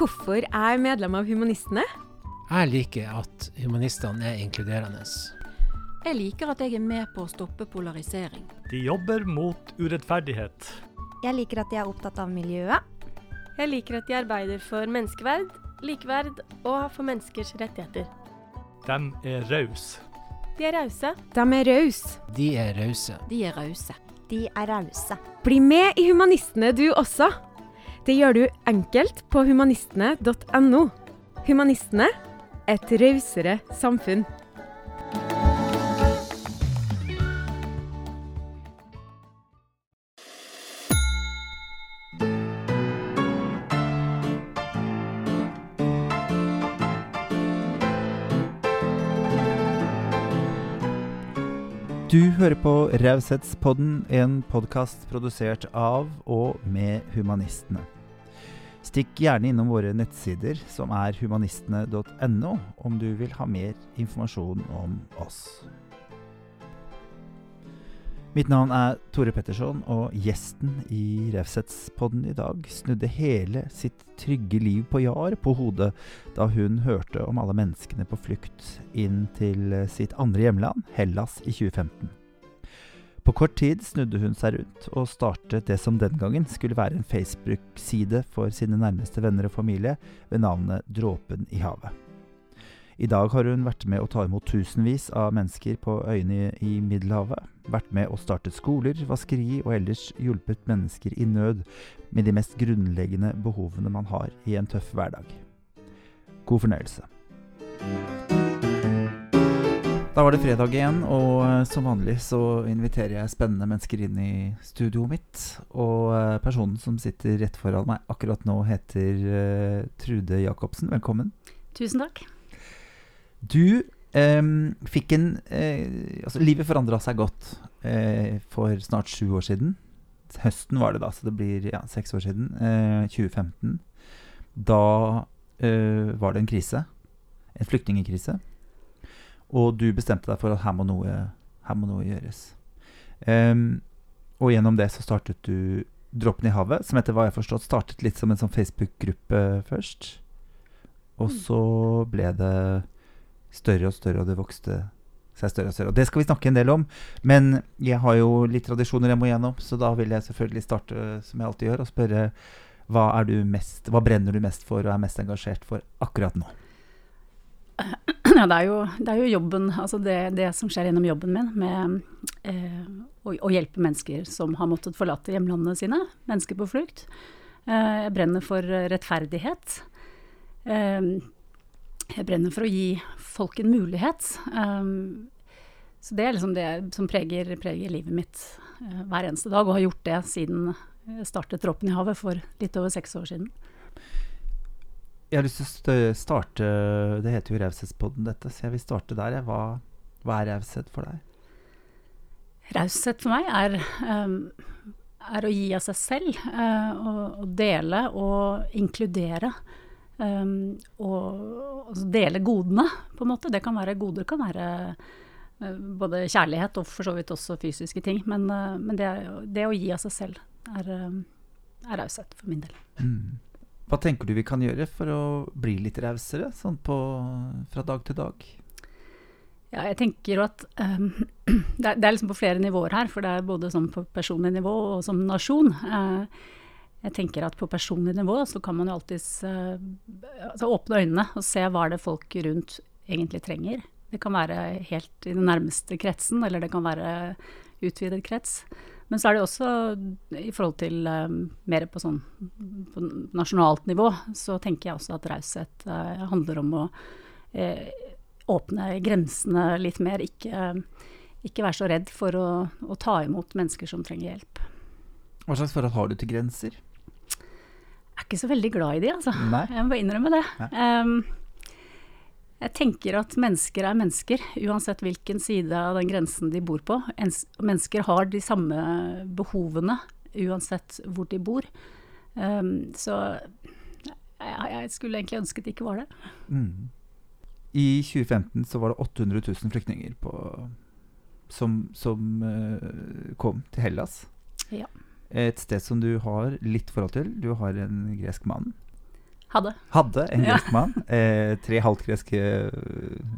Hvorfor er jeg medlem av Humanistene? Jeg liker at humanistene er inkluderende. Jeg liker at jeg er med på å stoppe polarisering. De jobber mot urettferdighet. Jeg liker at de er opptatt av miljøet. Jeg liker at de arbeider for menneskeverd, likeverd og for menneskers rettigheter. De er rause. De er rause. De er rause. De er rause. De er rause. De er rause. Bli med i Humanistene du også. Det gjør du enkelt på humanistene.no. Humanistene et rausere samfunn. Hører på Raushetspodden, en podkast produsert av og med Humanistene. Stikk gjerne innom våre nettsider, som er humanistene.no, om du vil ha mer informasjon om oss. Mitt navn er Tore Petterson, og gjesten i Raushetspodden i dag snudde hele sitt trygge liv på Jar på hodet da hun hørte om alle menneskene på flukt inn til sitt andre hjemland, Hellas, i 2015. På kort tid snudde hun seg rundt og startet det som den gangen skulle være en Facebook-side for sine nærmeste venner og familie ved navnet Dråpen i havet. I dag har hun vært med å ta imot tusenvis av mennesker på øyene i Middelhavet, vært med å starte skoler, vaskeri og ellers hjulpet mennesker i nød med de mest grunnleggende behovene man har i en tøff hverdag. God fornøyelse. Da var det fredag igjen, og som vanlig så inviterer jeg spennende mennesker inn i studioet mitt. Og personen som sitter rett foran meg akkurat nå, heter Trude Jacobsen. Velkommen. Tusen takk. Du eh, fikk en eh, Altså, livet forandra seg godt eh, for snart sju år siden. Høsten var det da, så det blir ja, seks år siden. 2015. Da var det en krise. En flyktningkrise. Og du bestemte deg for at her må noe, her må noe gjøres. og gjennom det så startet du Dråpen i havet, som etter hva jeg har forstått startet litt som en sånn Facebook-gruppe først. Og så ble det større og større, og det vokste seg større og større. Og det skal vi snakke en del om. Men jeg har jo litt tradisjoner jeg må gjennom, så da vil jeg selvfølgelig starte som jeg alltid gjør, og spørre hva, er du mest, hva brenner du mest for og er mest engasjert for akkurat nå? Ja, det er jo, det er jo jobben, altså det, det, som skjer gjennom jobben min med eh, å, å, hjelpe mennesker som har måttet forlate hjemlandene sine, mennesker på flukt. Eh, jeg brenner for rettferdighet. Eh, jeg brenner for å gi folk en mulighet. Um, så det er liksom det som preger, preger livet mitt uh, hver eneste dag, og har gjort det siden jeg startet Dråpen i havet for litt over seks år siden. Jeg har lyst til å starte Det heter jo Raushetspodden, dette, så jeg vil starte der. Hva, hva er raushet for deg? Raushet for meg er, um, er, å gi av seg selv. Uh, og, og dele og inkludere. Um, og altså dele godene, på en måte. Det kan være goder kan være uh, både kjærlighet og for så vidt også fysiske ting. Men, uh, men det, det, å gi av seg selv er, uh, er raushet for min del. Mm. Hva tenker du vi kan gjøre for å bli litt rausere, sånn fra dag til dag? Ja, jeg tenker at um, det, er, det, er, liksom på flere nivåer her. For det er både sånn på personlig nivå og som nasjon. Uh, jeg tenker at på personlig nivå så kan man jo alltids uh, altså åpne øynene og se hva det folk rundt egentlig trenger. Det kan være helt i den nærmeste kretsen, eller det kan være utvidet krets. Men så er det også i forhold til um, mer på sånn på nasjonalt nivå, så tenker jeg også at raushet uh, handler om å uh, åpne grensene litt mer. Ikke, ikke være så redd for å, å ta imot mennesker som trenger hjelp. Hva slags forhold har du til grenser? Jeg er ikke så veldig glad i de, altså. Nei. Jeg må bare innrømme det. Um, jeg tenker at mennesker er mennesker, uansett hvilken side av den grensen de bor på. Mennesker har de samme behovene uansett hvor de bor. Um, så jeg, skulle egentlig ønsket det ikke var det. Mm. I 2015 så var det 800 000 flyktninger på, som, som uh, kom til Hellas. Ja. Et sted som du har litt forhold til. Du har en gresk mann. Hadde. Hadde en gresk mann. Eh, tre halvt greske eh,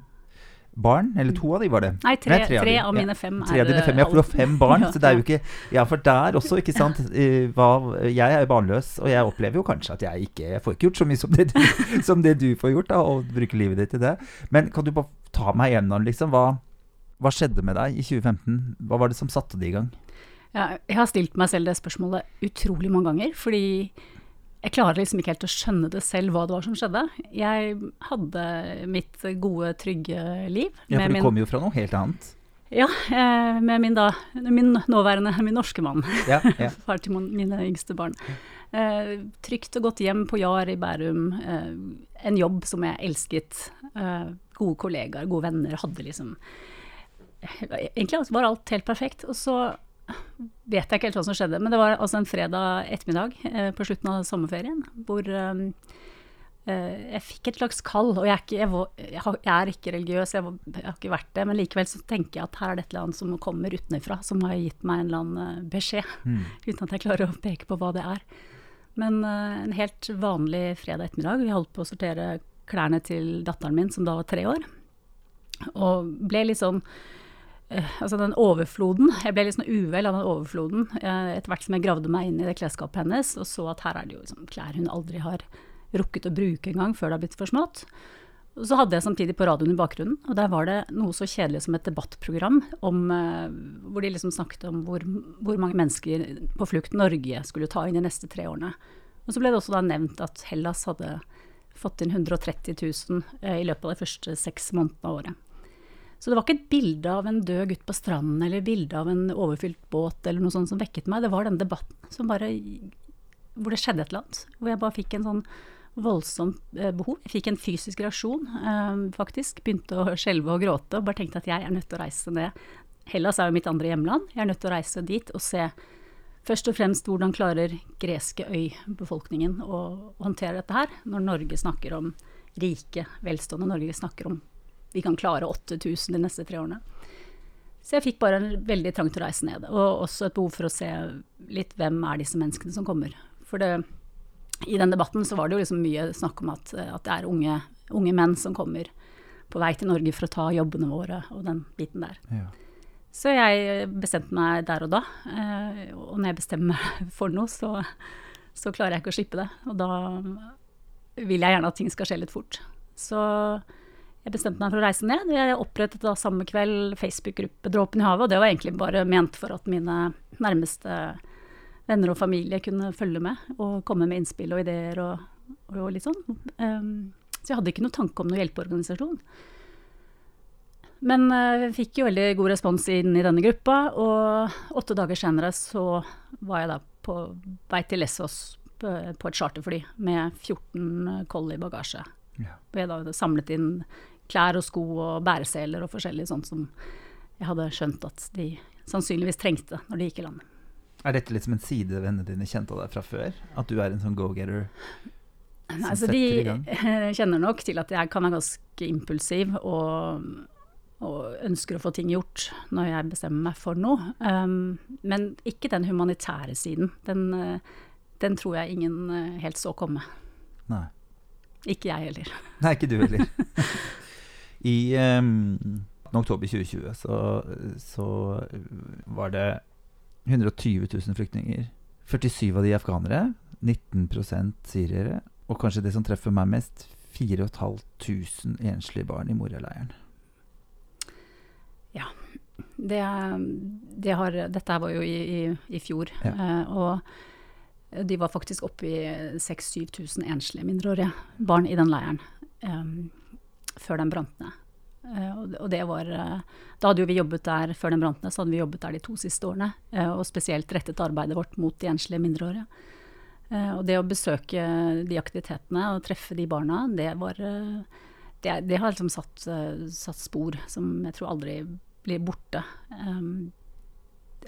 barn. Eller to av de, var det. Nei, tre, Nei, tre tre, av av mine fem Tre av dine fem, ja, for du har fem barn. Så det er jo ikke Ja, for der også, ikke sant. eh, Hva, jeg er jo barnløs, og jeg opplever jo kanskje at jeg ikke Jeg får ikke gjort så mye som det du, som det du får gjort, da, og bruker livet ditt til det. Men kan du bare ta meg gjennom, liksom, hva, hva skjedde med deg i 2015? Hva var det som satte det i gang? Ja, jeg har stilt meg selv det spørsmålet utrolig mange ganger, fordi jeg klarer liksom ikke helt å skjønne det selv hva det var som skjedde. Jeg hadde mitt gode, trygge liv. Ja, for du min- kommer jo fra noe helt annet. Ja, eh, med min da, min nåværende, min norske mann. Ja, ja. Far til mine yngste barn. Eh, trygt og godt hjem på Jar i Bærum. Eh, en jobb som jeg elsket. Eh, gode kollegaer, gode venner. Hadde liksom Egentlig var alt helt perfekt. Og så vet jeg ikke helt hva som skjedde, men det var altså en fredag ettermiddag eh, på slutten av sommerferien hvor eh, eh, jeg fikk et slags kall. Og jeg er ikke, jeg var, jeg er ikke religiøs, jeg, var, jeg har ikke vært det, men likevel så tenker jeg at her er det et eller annet som kommer utenfra, som har gitt meg en eller annen eh, beskjed, Mm. uten at jeg klarer å peke på hva det er. Men eh, en helt vanlig fredag ettermiddag, vi holdt på å sortere klærne til datteren min, som da var tre år, og ble litt sånn Altså den overfloden, jeg ble litt sånn uvel av den overfloden eh, etter hvert som jeg gravde meg inn i det klesskapet hennes og så at her er det jo liksom klær hun aldri har rukket å bruke engang før det har blitt for smått. Og så hadde jeg samtidig på radioen i bakgrunnen, og der var det noe så kjedelig som et debattprogram om, eh, hvor de liksom snakket om hvor, hvor mange mennesker på flukt Norge skulle ta inn de neste tre årene. Og så ble det også da nevnt at Hellas hadde fått inn 130 000 eh, i løpet av de første seks månedene av året. Så det var ikke et bilde av en død gutt på stranden eller bilde av en overfylt båt eller noe sånt som vekket meg. Det var den debatten som bare Hvor det skjedde et eller annet. Hvor jeg bare fikk en sånn voldsomt eh, behov. Jeg fikk en fysisk reaksjon, eh, faktisk. Begynte å skjelve og gråte og bare tenkte at jeg er nødt til å reise ned. Hellas er jo mitt andre hjemland. Jeg er nødt til å reise dit og se først og fremst hvordan klarer greske øybefolkningen å håndtere dette her, når Norge snakker om rike, velstående Norge snakker om vi kan klare 8000 de neste tre årene. Så jeg fikk bare en veldig trang til å reise ned, og også et behov for å se litt hvem er disse menneskene som kommer. For det, i den debatten så var det jo liksom mye snakk om at, at det er unge, unge menn som kommer på vei til Norge for å ta jobbene våre og den biten der. Ja. Så jeg bestemte meg der og da, eh, og når jeg bestemmer meg for noe, så, så klarer jeg ikke å slippe det. Og da vil jeg gjerne at ting skal skje litt fort. Så jeg bestemte meg for å reise ned. Jeg opprettet da samme kveld Facebook-gruppe Dråpen i havet, og det var egentlig bare ment for at mine nærmeste venner og familie kunne følge med og komme med innspill og ideer og, og litt sånn. Um, så jeg hadde ikke noen tanke om noen hjelpeorganisasjon. Men jeg uh, fikk jo veldig god respons inn i denne gruppa, og åtte dager senere så var jeg da på vei til Lesvos på, et charterfly med 14 koll i bagasje. Ja. Jeg da samlet inn klær og sko og bæreseler og forskjellig sånt som jeg hadde skjønt at de sannsynligvis trengte når de gikk i land. Er dette litt som en side vennene dine kjente av deg fra før? At du er en sånn go-getter? som Altså, setter i de kjenner nok til at jeg kan være ganske impulsiv og, og ønsker å få ting gjort når jeg bestemmer meg for noe. Um, men ikke den humanitære siden. Den, eh, den tror jeg ingen eh, helt så komme. Nei. Ikke jeg heller. Nei, ikke du heller. I um, oktober 2020 så, så var det 120 000 flyktninger. 47 av de afghanere, 19% syrere, og kanskje det som treffer meg mest, 4500 enslige barn i Moria-leiren. Det, det har, dette var jo i, i, i fjor, Ja. eh, og de var faktisk oppe i 6000-7000 enslige mindreårige barn i den leiren eh, før den brant ned. Eh, og, det var eh, Da hadde jo vi jobbet der før den brant ned, så hadde vi jobbet der de to siste årene. eh, og spesielt rettet arbeidet vårt mot de enslige mindreårige. Og det å besøke de aktivitetene og treffe de barna, det var det, det har liksom satt, satt spor som jeg tror aldri blir borte.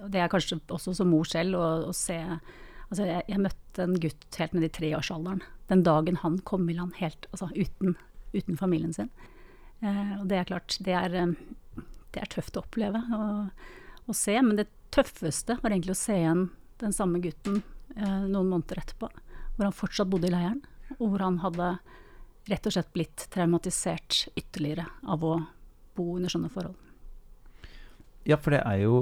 Og det er kanskje også som mor selv å, å se Altså, jeg, jeg møtte en gutt helt ned i treårsalderen. Den dagen han kom i land helt altså, uten, uten familien sin. Eh, og det er klart, det er, eh, det er tøft å oppleve og, å se. Men det tøffeste var egentlig å se igjen den samme gutten eh, noen måneder etterpå. Hvor han fortsatt bodde i leiren. og hvor han hadde rett og slett blitt traumatisert ytterligere av å bo under sånne forhold. Ja, for det er jo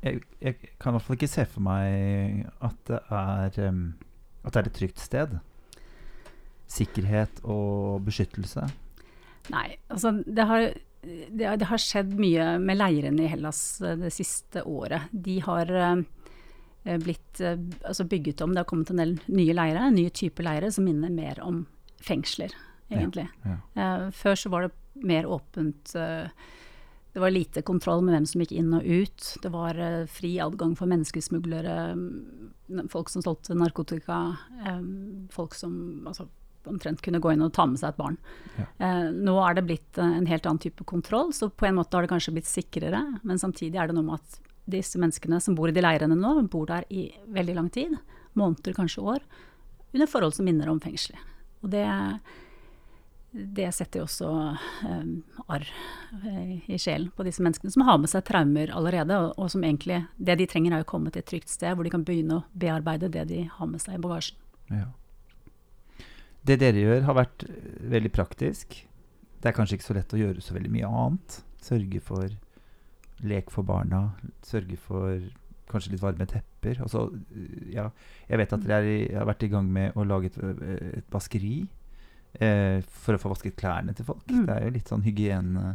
jeg, jeg kan i hvert fall ikke se for meg at det er um, At det er et trygt sted. Sikkerhet og beskyttelse. Nei, altså det har, det, det har skjedd mye med leirene i Hellas eh, det siste året. De har eh, blitt eh, altså bygget om, det har kommet en del nye leire, nye typer leire som minner mer om fengsler, egentlig. Ja. ja. før så var det mer åpent. det var lite kontroll med hvem som gikk inn og ut. Det var fri adgang for menneskesmuglere, mm, folk som solgte narkotika, folk som altså, omtrent kunne gå inn og ta med seg et barn. Ja. Eh, nå er det blitt eh, en helt annen type kontroll, så på en måte har det kanskje blitt sikrere. Men samtidig er det noe med at disse menneskene som bor i de leirene nå, bor der i veldig lang tid. Måneder, kanskje år. Under forhold som minner om fengsler. Og det, det setter jo også eh, arr eh, i sjelen på disse menneskene som har med seg traumer allerede, og, og som egentlig Det de trenger, er å komme til et trygt sted hvor de kan begynne å bearbeide det de har med seg i bagasjen. Ja. Det dere gjør, har vært eh, veldig praktisk. Det er kanskje ikke så lett å gjøre så veldig mye annet. Sørge for lek for barna. Sørge for kanskje litt varme tepper. Altså, ja, jeg vet at dere er i, har vært i gang med å lage et, eh, et vaskeri eh, for å få vasket klærne til folk. Mm. Det er jo litt sånn hygiene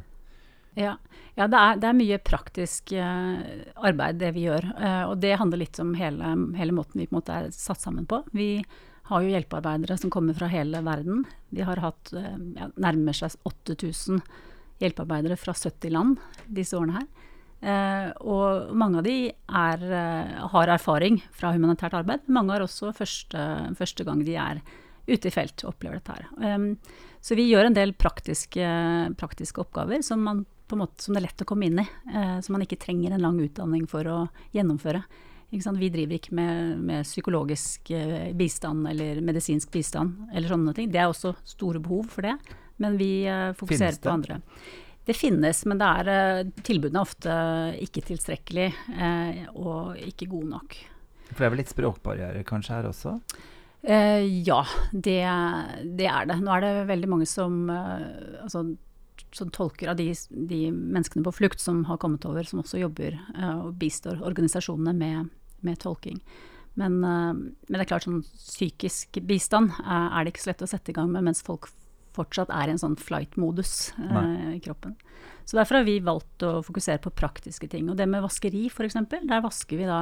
Ja, ja det, er, det er mye praktisk eh, arbeid det vi gjør. eh, og det handler litt om hele, hele måten vi på en måte er satt sammen på. Vi har jo hjelpearbeidere som kommer fra hele verden. Vi har hatt eh, ja, nærmer seg 8000 hjelpearbeidere fra 70 land disse årene her. Eh, og mange av de er, eh, har erfaring fra humanitært arbeid. Mange har også første, første gang de er ute i felt og opplever dette her. Eh, så vi gjør en del praktiske, praktiske oppgaver som, man, måte, som det er lett å komme inn i. eh, som man ikke trenger en lang utdanning for å gjennomføre. Vi driver ikke med, med psykologisk eh, bistand eller medisinsk bistand eller sånne ting. Det er også store behov for det, men vi eh, fokuserer på andre. Det finnes, men det er, eh, tilbudene er ofte ikke tilstrekkelig eh, og ikke gode nok. For det er vel litt språkbarriere kanskje her også? Eh, ja, det, det er det. Nå er det veldig mange som, altså, som tolker av de, de menneskene på flukt som har kommet over, som også jobber eh, og bistår organisasjonene med, med tolking. Men, eh, men det er klart sånn psykisk bistand eh, er det ikke så lett å sette i gang med mens folk fortsatt er i en sånn flight-modus eh, i kroppen. Så derfor har vi valgt å fokusere på praktiske ting. Og det med vaskeri f.eks., der vasker vi da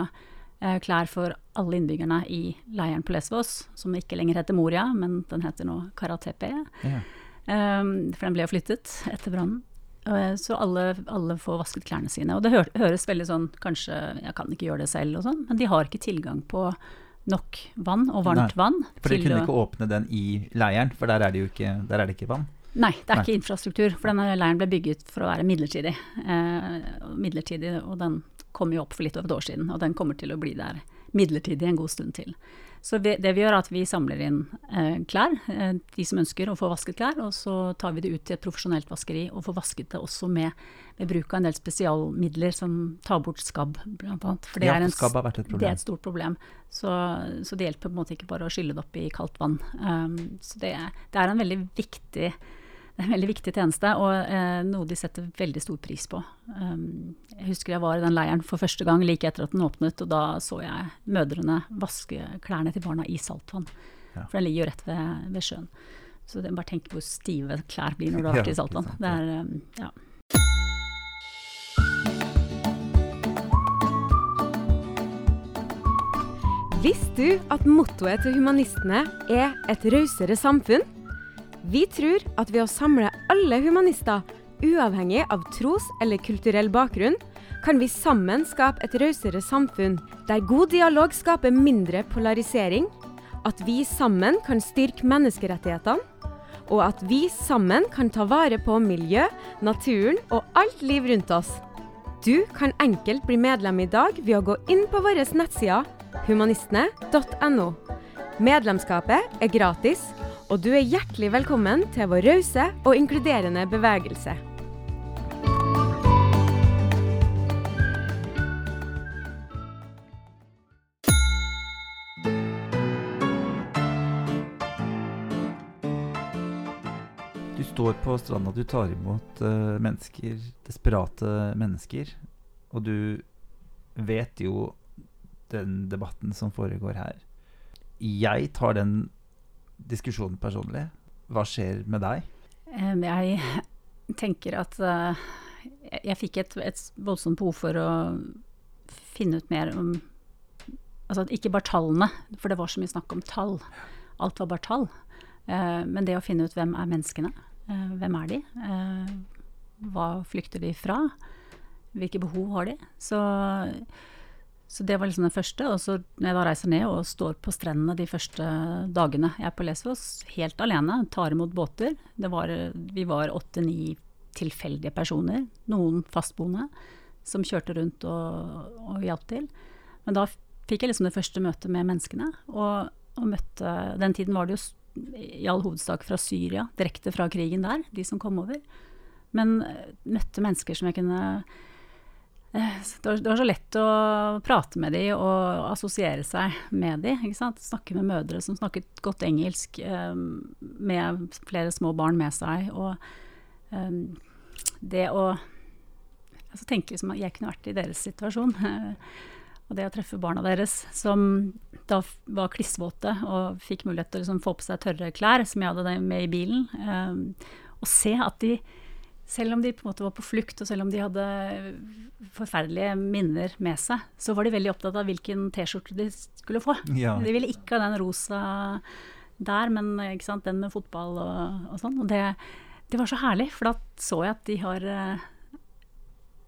eh, klær for alle innbyggerne i leiren på Lesvos, som ikke lenger heter Moria, men den heter nå Karatepe. Ja. Um, for den ble jo flyttet etter brannen. Eh, Så alle, alle får vasket klærne sine. Og det hø høres veldig sånn Kanskje jeg kan ikke gjøre det selv og sånn, men de har ikke tilgang på nok vann og varmt Nei, vann. For dere kunne ikke åpne den i leiren, for der er det jo ikke, der er det ikke vann. Nei, det er Nei. ikke infrastruktur. For denne leiren ble bygget for å være midlertidig. Eh, midlertidig, og den kom jo opp for litt over et år siden. Og den kommer til å bli der midlertidig en god stund til. Så vi, det vi gjør er at vi samler inn eh, klær, eh, de som ønsker å få vasket klær. Og så tar vi det ut til et profesjonelt vaskeri og får vasket det også med, med bruk av en del spesialmidler som tar bort skabb, blant annet. For det, Ja, er, en, skabb har vært et det er et stort problem. Så, så det hjelper på en måte ikke bare å skylle det opp i kaldt vann. Um, så det, det er en veldig viktig det er en veldig viktig tjeneste, og eh, noe de setter veldig stor pris på. Um, jeg husker jeg var i den leiren for første gang like etter at den åpnet, og da så jeg mødrene vaske klærne til barna i saltvann. Ja. For den ligger jo rett ved, ved sjøen. Så det, bare tenk hvor stive klær blir når du har vært Ja, i saltvann. Det er, um, ja. Visste du at mottoet til humanistene er et rausere samfunn? Vi tror at ved å samle alle humanister, uavhengig av tros- eller kulturell bakgrunn, kan vi sammen skape et rausere samfunn der god dialog skaper mindre polarisering, at vi sammen kan styrke menneskerettighetene, og at vi sammen kan ta vare på miljø, naturen og alt liv rundt oss. Du kan enkelt bli medlem i dag ved å gå inn på våre nettsider humanistene.no. Medlemskapet er gratis, og du er hjertelig velkommen til vår rause og inkluderende bevegelse. Du står på stranda, du tar imot eh, mennesker, desperate mennesker, og du vet jo den debatten som foregår her. Jeg tar den diskusjonen personlig. Hva skjer med deg? Jeg tenker at eh, jeg- fikk et, et voldsomt behov for å finne ut mer om Altså ikke bare tallene, for det var så mye snakk om tall. Alt var bare tall. Eh, men det å finne ut hvem er menneskene? Eh, hvem er de? Hva flykter de fra? Hvilke behov har de? Så, så det var liksom det første. Og så når jeg da reiser ned og står på strendene de første dagene jeg er på Lesvos, helt alene, tar imot båter. Var, vi var åtte-ni tilfeldige personer, noen fastboende, som kjørte rundt og, og hjalp til. Men da fikk jeg liksom det første møtet med menneskene. Og, og møtte Den tiden var det jo i all hovedsak fra Syria, direkte fra krigen der, de som kom over. Men eh, møtte mennesker som jeg kunne det var, det var så lett å prate med de og assosiere seg med de. Snakke med mødre som snakket godt engelsk, um, med flere små barn med seg. Og um, det å altså tenke liksom at jeg kunne vært i deres situasjon. og det å treffe barna deres, som da var klissvåte og fikk mulighet til å liksom få på seg tørre klær, som jeg hadde med i bilen. Um, og se at de selv om de på en måte var på flukt, og selv om de hadde forferdelige minner med seg, så var de veldig opptatt av hvilken T-skjorte de skulle få. Ja. De ville ikke ha den rosa der, men sant, den med fotball og, og sånn. Og det, det var så herlig, for da så jeg at de har eh,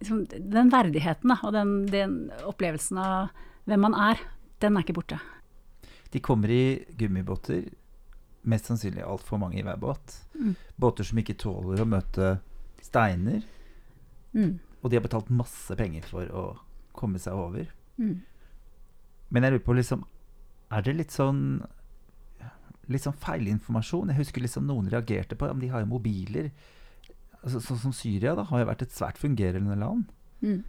liksom, Den verdigheten da, og den, den opplevelsen av hvem man er, den er ikke borte. De kommer i gummibåter, mest sannsynlig altfor mange i hver båt. Mm. Båter som ikke tåler å møte steiner, Mm. og de har betalt masse penger for å komme seg over. Mm. Men jeg lurer på liksom Er det litt sånn Litt sånn feilinformasjon? Jeg husker liksom noen reagerte på om de har jo mobiler. Altså, sånn som Syria da, har jo vært et svært fungerende land. Mm.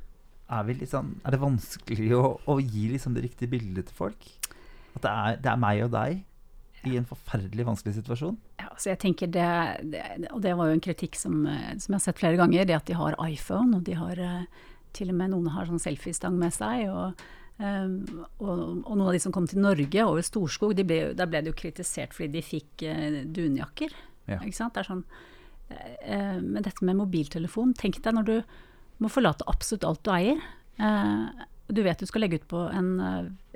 Er, sånn, er det vanskelig å, å gi liksom det riktige bildet til folk? At det er, det er meg og deg i en forferdelig vanskelig situasjon? Ja, altså jeg tenker det, det, og det var jo en kritikk som, eh, som jeg har sett flere ganger, det at de har iPhone, og de har eh, til og med noen har sånn selfiestang med seg. Og, Um, og, og noen av de som kom til Norge over Storskog, de ble, der ble det jo kritisert fordi de fikk uh, dunjakker. Ja. Ikke sant? Det er sånn, uh, men dette med mobiltelefon, tenk deg når du må forlate absolutt alt du eier. Uh, du vet du skal legge ut på en,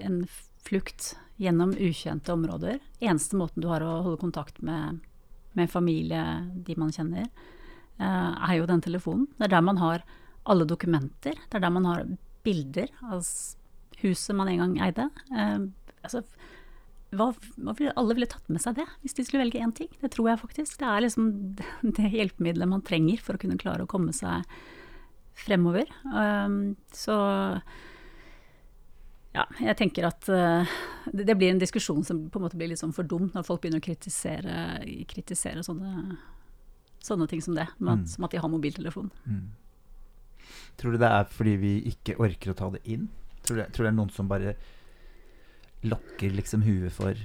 en flukt gjennom ukjente områder. Eneste måten du har å holde kontakt med, med familie, de man kjenner, eh, er jo den telefonen. Det er der man har alle dokumenter. Det er der man har bilder av huset man en gang eide. Eh, altså, hva, hva ville, alle ville tatt med seg det, hvis de skulle velge én ting. Det tror jeg faktisk. Det er liksom det, hjelpemiddelet man trenger for å kunne klare å komme seg fremover. Um, så ja, jeg tenker at uh, det, det blir en diskusjon som på en måte blir litt sånn for dum når folk begynner å kritisere, kritisere sånne, sånne ting som det. Som at, Mm. som at de har mobiltelefon. Mm. Tror du det er fordi vi ikke orker å ta det inn? Tror du, tror det er noen som bare lokker liksom huet for,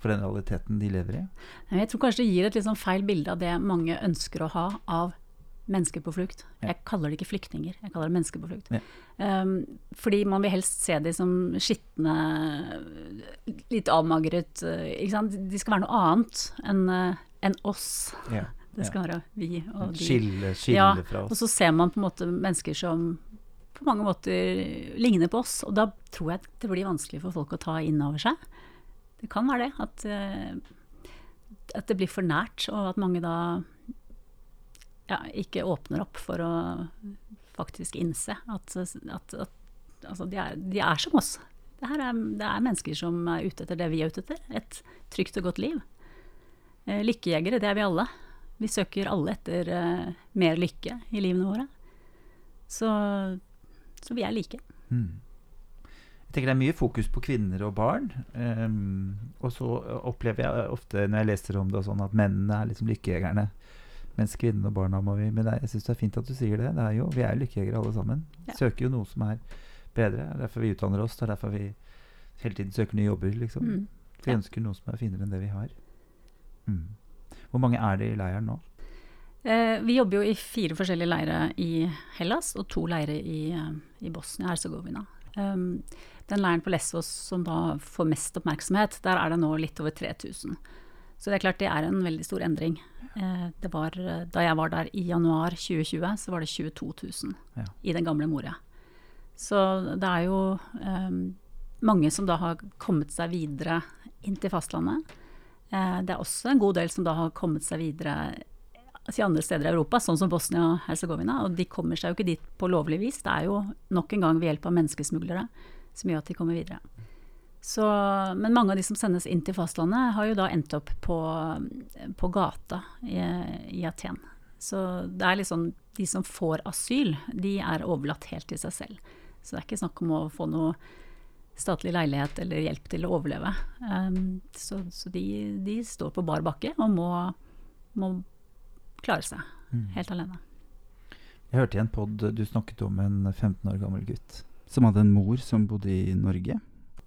for den realiteten de lever i? Jeg tror kanskje det gir et litt sånn feil bilde av det mange ønsker å ha av mennesker på flukt. Ja. Jeg kaller det ikke flyktninger, jeg kaller det mennesker på flukt. Ja. Um, fordi man vil helst se de som skitne, litt avmagret sant? De skal være noe annet enn en oss. Ja. Det skal være vi og de. Skille, skille Ja, fra Og så ser man på en måte mennesker som på mange måter ligner på oss, og da tror jeg det blir vanskelig for folk å ta inn over seg. Det kan være det, at, eh, at det blir for nært, og at mange da ja, ikke åpner opp for å faktisk innse at, at, at altså de, er, de er som oss. Det, er, det er mennesker som er ute etter det vi er ute etter, et trygt og godt liv. Eh, Lykkejegere, det er vi alle. Vi søker alle etter eh, mer lykke i livene våre. Så, så vi er like. Mm. Jeg tenker Det er mye fokus på kvinner og barn. Um, og så opplever jeg ofte når jeg leser om det, sånn at mennene er liksom lykkejegerne. Mens kvinnene og barna må vi Men jeg syns det er fint at du sier det. det er jo, vi er lykkejegere alle sammen. Ja. Søker jo noe som er bedre. Det er derfor vi utdanner oss. Det er derfor vi hele tiden søker nye jobber. liksom. Mm. Vi Ja. ønsker noe som er finere enn det vi har. Mm. Hvor mange er det i leiren nå? Eh, vi jobber jo i fire forskjellige leirer i Hellas og to leirer i, eh, i Bosnia-Hercegovina. Um, den leiren på Lesvos som da får mest oppmerksomhet, der er det nå litt over 3000. Så det er klart det er en veldig stor endring. Eh, det var, da jeg var der i januar 2020, så var det 22 000 Ja. i den gamle Moria. Så det er jo um, mange som da har kommet seg videre inn til fastlandet. Eh, det er også en god del som da har kommet seg videre til andre steder i Europa, sånn som Bosnia-Hercegovina. Og de kommer seg jo ikke dit på lovlig vis. Det er jo nok en gang ved hjelp av menneskesmuglere som gjør at de kommer videre. Så, men mange av de som sendes inn til fastlandet, har jo da endt opp på, på gata i, i Aten. Så det er liksom de som får asyl, de er overlatt helt til seg selv. Så det er ikke snakk om å få noe statlig leilighet eller hjelp til å overleve. Um, så så de, de står på bar bakke og må, må klare seg helt alene. Jeg hørte i en pod du snakket om en 15 år gammel gutt som hadde en mor som bodde i Norge.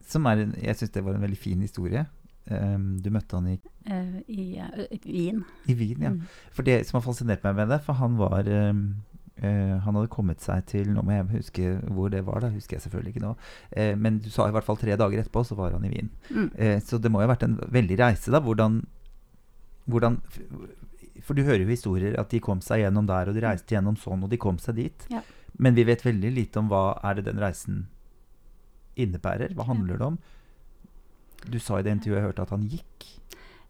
Som er jeg syns det var en veldig fin historie. Um, du møtte han i, I, uh, i Wien. i Wien, ja. Mm. For det som har fascinert meg med det, for han var um, uh, Han hadde kommet seg til Nå må jeg huske hvor det var, da husker jeg selvfølgelig ikke nå. Men du sa i hvert fall tre dager etterpå, så var han i Wien. Mm. Så det må jo ha vært en veldig reise, da. Hvordan, hvordan For du hører jo historier at de kom seg gjennom der, og de reiste gjennom sånn, og de kom seg dit. Ja. Men vi vet veldig lite om hva er det den reisen innebærer. Hva handler det om? Du sa i det intervjuet jeg hørte at han gikk.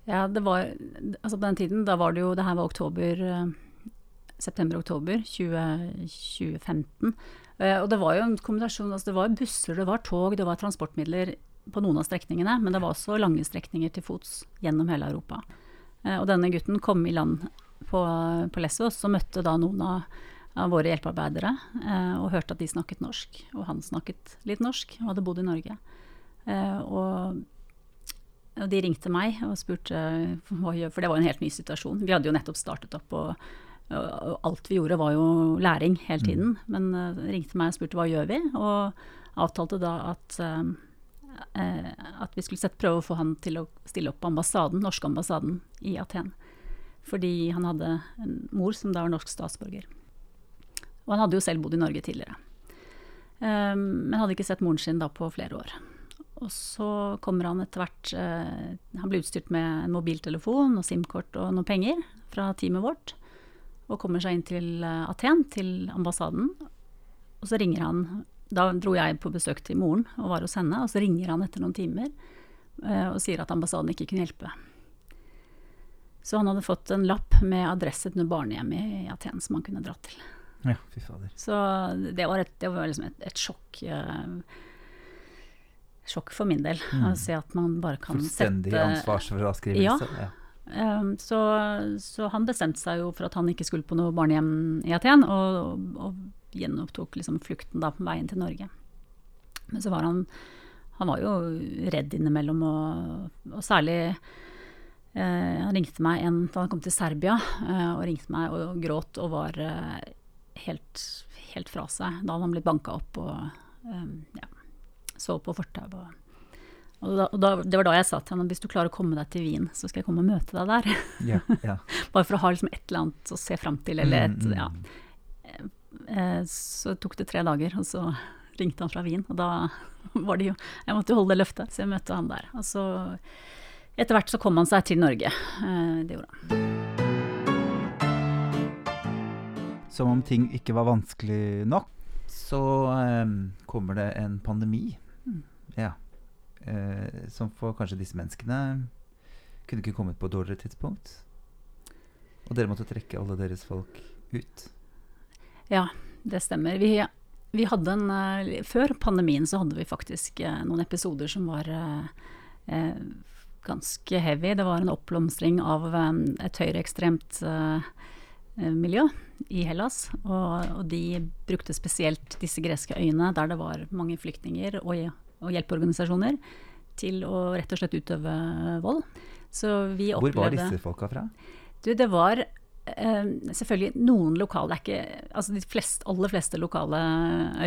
Ja, det var Altså på den tiden, da var det jo Det her var oktober eh, September-oktober 2015. Eh, og det var jo en kombinasjon altså Det var busser, det var tog, det var transportmidler på noen av strekningene, men det var også lange strekninger til fots gjennom hele Europa. Eh, og denne gutten kom i land på, på Lesvos og møtte da noen av, av våre hjelpearbeidere eh, og hørte at de snakket norsk. Og han snakket litt norsk og hadde bodd i Norge. Eh, og og de ringte meg og spurte hva gjør For det var en helt ny situasjon. Vi hadde jo nettopp startet opp, og, og, alt vi gjorde var jo læring hele tiden. Men uh, ringte meg og spurte hva gjør vi, og avtalte da at, at vi skulle sett prøve å få han til å stille opp på ambassaden, norske ambassaden i Aten. Fordi han hadde en mor som da var norsk statsborger. Og han hadde jo selv bodd i Norge tidligere. Um, men hadde ikke sett moren sin da på flere år. Og så kommer han etter hvert eh, Han blir utstyrt med en mobiltelefon og SIM-kort og noen penger fra teamet vårt. Og kommer seg inn til eh, Aten, til ambassaden. Og så ringer han Da dro jeg på besøk til moren og var hos henne. Og så ringer han etter noen timer eh, og sier at ambassaden ikke kunne hjelpe. Så han hadde fått en lapp med adresse til noe barnehjem i Aten som han kunne dra til. Ja, fy fader. Så det var, et, det var liksom et, et sjokk. eh, sjokk for min del. Mm. Å se at man bare kan Fullstendig sette ansvarsfraskrivelse. Ja. Um, så, så han bestemte seg jo for at han ikke skulle på noe barnehjem i Aten, og, og gjenopptok liksom flukten da på veien til Norge. Men så var han Han var jo redd innimellom, og, og særlig Uh, Han ringte meg en, da han kom til Serbia, uh, og ringte meg og gråt og var eh, helt, helt fra seg. Da hadde han blitt banka opp og um, ja, så på fortau. Og, og, da, og da, det var da jeg sa til ham hvis du klarer å komme deg til Wien, så skal jeg komme og møte deg der. Ja, ja. Bare for å ha liksom et eller annet å se fram til, eller et Mm, mm. ja. Eh, Så tok det tre dager, og så ringte han fra Wien. Og da var det jo Jeg måtte jo holde det løftet, så jeg møtte han der. Og så etter hvert så kom han seg til Norge. Eh, Det gjorde han. Som om ting ikke var vanskelig nok, så eh, kommer det en pandemi. Mm. Ja. Eh, som for kanskje disse menneskene kunne ikke kommet på et dårligere tidspunkt. Og dere måtte trekke alle deres folk ut. Ja, det stemmer. Vi, vi hadde en uh, Før pandemien så hadde vi faktisk uh, noen episoder som var uh, ganske heavy. Det var en oppblomstring av et høyreekstremt eh, miljø i Hellas. Og, og de brukte spesielt disse greske øyene, der det var mange flyktninger og, og hjelpeorganisasjoner, til å rett og slett utøve vold. Så vi Hvor var disse folka fra? du, det var eh, selvfølgelig noen lokale ikke, altså De flest, aller fleste lokale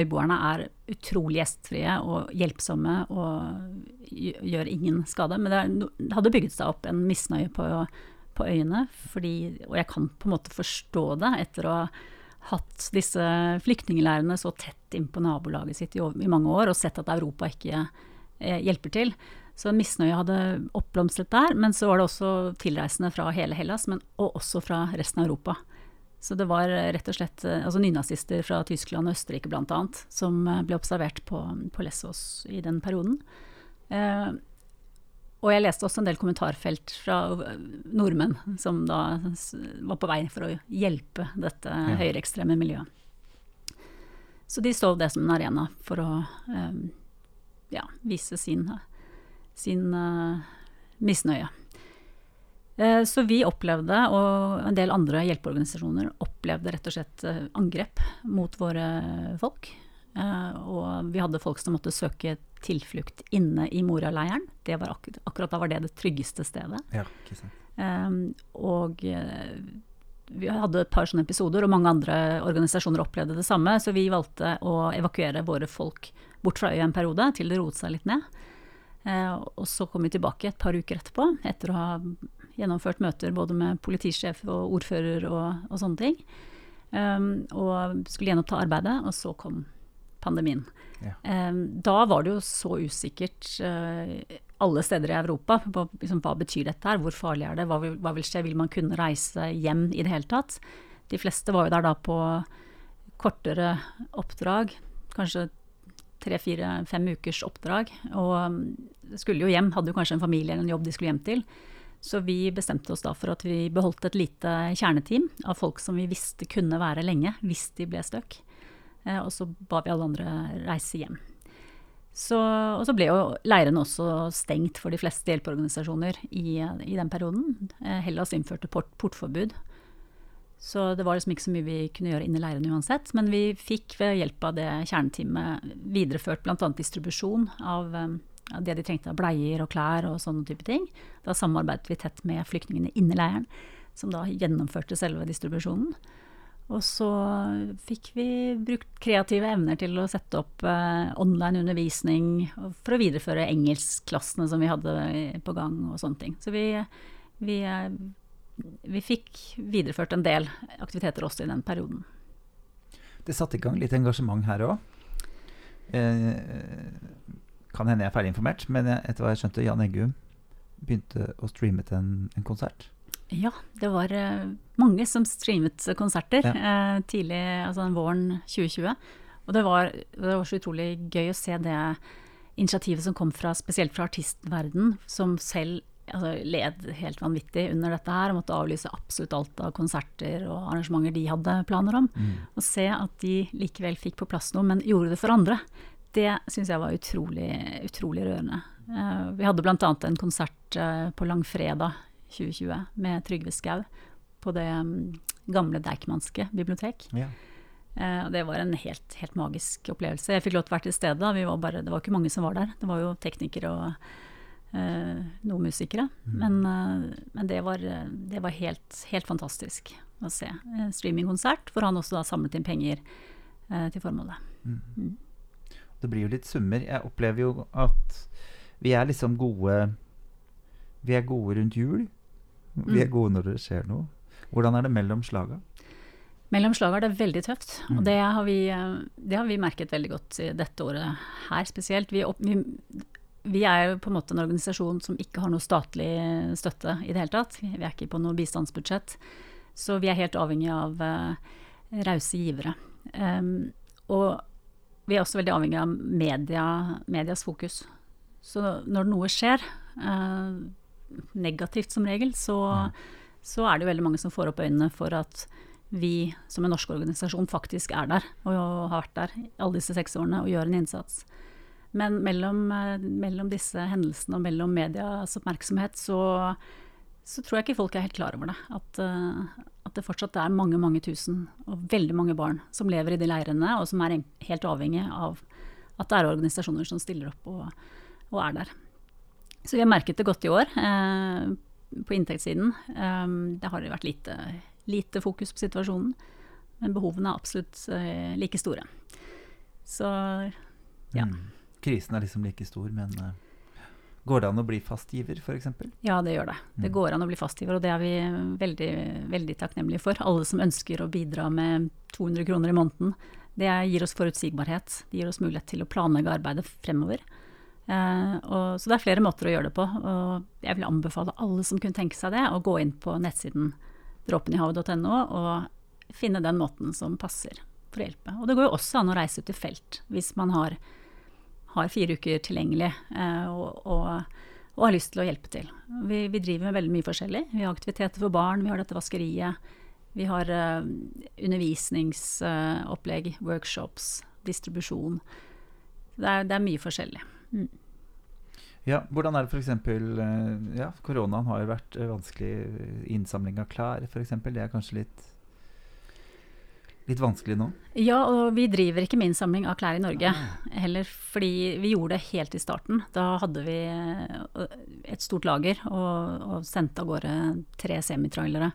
øyboerne er utrolig gjestfrie og hjelpsomme og gjør ingen skade. Men det, er, det hadde bygget seg opp en misnøye på, på øyene. Fordi, og jeg kan på en måte forstå det etter å ha hatt disse flyktningleirene så tett inn på nabolaget sitt i, i mange år, og sett at Europa ikke eh, hjelper til. Så misnøye hadde oppblomstret der. Men så var det også tilreisende fra hele Hellas, men, og også fra resten av Europa. Så det var rett og slett eh, altså nynazister fra Tyskland og Østerrike bl.a. som eh, ble observert på, på Lesvos i den perioden. Eh, og jeg leste også en del kommentarfelt fra nordmenn som da var på vei for å hjelpe dette ja. høyreekstreme miljøet. Så de så det som en arena for å eh, ja, vise sin, sin uh, misnøye. Eh, så vi opplevde, og en del andre hjelpeorganisasjoner opplevde rett og slett eh, angrep mot våre folk. Eh, og vi hadde folk som måtte søke tilflukt inne i Moria-leiren. Ak akkurat da var det det tryggeste stedet. Ja, ikke sant. Og vi hadde et par sånne episoder, og mange andre organisasjoner opplevde det samme. Så vi valgte å evakuere våre folk bort fra øya en periode, til det roet seg litt ned. Og så kom vi tilbake et par uker etterpå, etter å ha gjennomført møter både med politisjef og ordfører og, og sånne ting. Um, og skulle gjenoppta arbeidet, og så kom pandemien. Ja. Da var det jo så usikkert uh, alle steder i Europa. På, liksom, hva betyr dette her, hvor farlig er det, hva vil, hva vil, skje, vil man kunne reise hjem i det hele tatt? De fleste var jo der da på kortere oppdrag, kanskje tre-fire-fem ukers oppdrag. Og um, skulle jo hjem, hadde jo kanskje en familie eller en jobb de skulle hjem til. Så vi bestemte oss da for at vi beholdt et lite kjerneteam av folk som vi visste kunne være lenge hvis de ble stuck. Eh, og så ba vi alle andre reise hjem. Så, og så ble jo leirene også stengt for de fleste hjelpeorganisasjoner i, i den perioden. Eh, Hellas innførte port, portforbud. Så det var liksom ikke så mye vi kunne gjøre inni leirene uansett. Men vi fikk ved hjelp av det kjerneteamet videreført bl.a. distribusjon av eh, det de trengte av bleier og klær og sånne type ting. Da samarbeidet vi tett med flyktningene inni leiren, som da gjennomførte selve distribusjonen. Og så fikk vi brukt kreative evner til å sette opp eh, online undervisning for å videreføre engelskklassene som vi hadde på gang og sånne ting. Så vi, vi, eh, vi fikk videreført en del aktiviteter også i den perioden. Det satte i gang litt engasjement her òg. Eh, kan hende jeg er feilinformert, men jeg, etter hva jeg skjønte, Jan Eggum begynte å streame til en, en konsert. Ja, det var uh, mange som streamet konserter ja. uh, tidlig, altså våren 2020. Og det var, det var, så utrolig gøy å se det initiativet som kom fra, spesielt fra artistverden, som selv altså, led helt vanvittig under dette her og måtte avlyse absolutt alt av konserter og arrangementer de hadde planer om. Mm. Og se at de likevel fikk på plass noe, men gjorde det for andre det syns jeg var utrolig, utrolig rørende. Uh, vi hadde bl.a. en konsert uh, på langfredag 2020 med Trygve Skau på det um, gamle Deichmanske bibliotek. Ja. Uh, det var en helt, helt, magisk opplevelse. Jeg fikk lov til å være til stede. Var bare, det var ikke mange som var der. Det var jo teknikere og noen musikere. Mm. Men, men det, var, det var, helt, helt fantastisk å se. Streamingkonsert hvor han også da samlet inn penger til formålet. Mm. Mm. Det blir jo litt summer. Jeg opplever jo at vi er liksom gode Vi er gode rundt jul. Vi er mm. gode når det skjer noe. Hvordan er det mellom slaga? Mellom slaga er det veldig tøft. Mm. Og det har, vi, det har, vi, merket veldig godt dette året her spesielt. Vi, vi, vi, er jo på en måte en organisasjon som ikke har noe statlig støtte i det hele tatt. Vi er ikke på noe bistandsbudsjett. Så vi er helt avhengig av uh, rause givere. Um, og vi er også veldig avhengig av media, medias fokus. Så når noe skjer, eh, negativt som regel, så, ja. så, er det veldig mange som får opp øynene for at vi som en norsk organisasjon faktisk er der, og har vært der alle disse seks årene og gjør en innsats. Men mellom, eh, mellom disse hendelsene og mellom medias oppmerksomhet, så, så, tror jeg ikke folk er helt klar over det. At, uh, at det fortsatt er mange mange tusen, og veldig mange barn, som lever i de leirene, og som er helt avhengig av at det er organisasjoner som stiller opp og, og er der. Så vi har merket det godt i år eh, på inntektssiden. Um, det har vært lite, lite, fokus på situasjonen, men behovene er absolutt eh, like store. Så ja. Mm. Krisen er liksom like stor, men eh, Går det an å bli fastgiver f.eks.? Ja, det gjør det. Det Mm. går an å bli fastgiver, og det er vi veldig, veldig takknemlige for. Alle som ønsker å bidra med 200 kroner i måneden. Det gir oss forutsigbarhet. Det gir oss mulighet til å planlegge arbeidet fremover. Eh, og, så det er flere måter å gjøre det på. Og jeg vil anbefale alle som kunne tenke seg det, å gå inn på nettsiden dråpenihavet.no og finne den måten som passer for å hjelpe. Og det går jo også an å reise ut i felt hvis man har, har fire uker tilgjengelig eh, og, og, og har lyst til å hjelpe til. Vi, vi driver med veldig mye forskjellig. Vi har aktiviteter for barn, vi har dette vaskeriet. Vi har eh, undervisningsopplegg, workshops, distribusjon. Det er, det er mye forskjellig. Mm. Ja, hvordan er det f.eks. Ja, koronaen har jo vært eh, vanskelig. Innsamling av klær, f.eks. Det er kanskje litt Litt vanskelig nå? Ja, og vi driver ikke med innsamling av klær i Norge heller, fordi vi gjorde det helt i starten. Da hadde vi eh, et stort lager og, og sendte av gårde tre semitrailere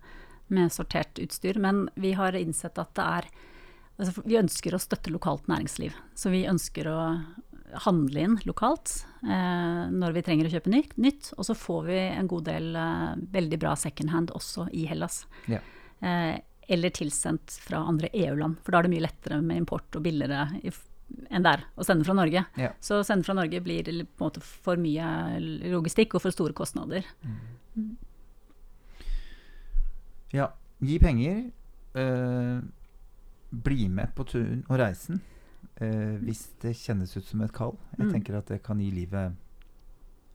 med sortert utstyr. Men vi har innsett at det er altså, Vi ønsker å støtte lokalt næringsliv. Så vi ønsker å handle inn lokalt eh, når vi trenger å kjøpe nytt, nytt. Og så får vi en god del eh, veldig bra second hand også i Hellas. Ja. Eh, eller tilsendt fra andre EU-land, for da er det mye lettere med import og billigere i, enn der å sende fra Norge. Ja. Så å sende fra Norge blir på en måte for mye logistikk og for store kostnader. Ja, gi penger. eh, bli med på turen og reisen eh, hvis det kjennes ut som et kall. Jeg Mm. tenker at det kan gi livet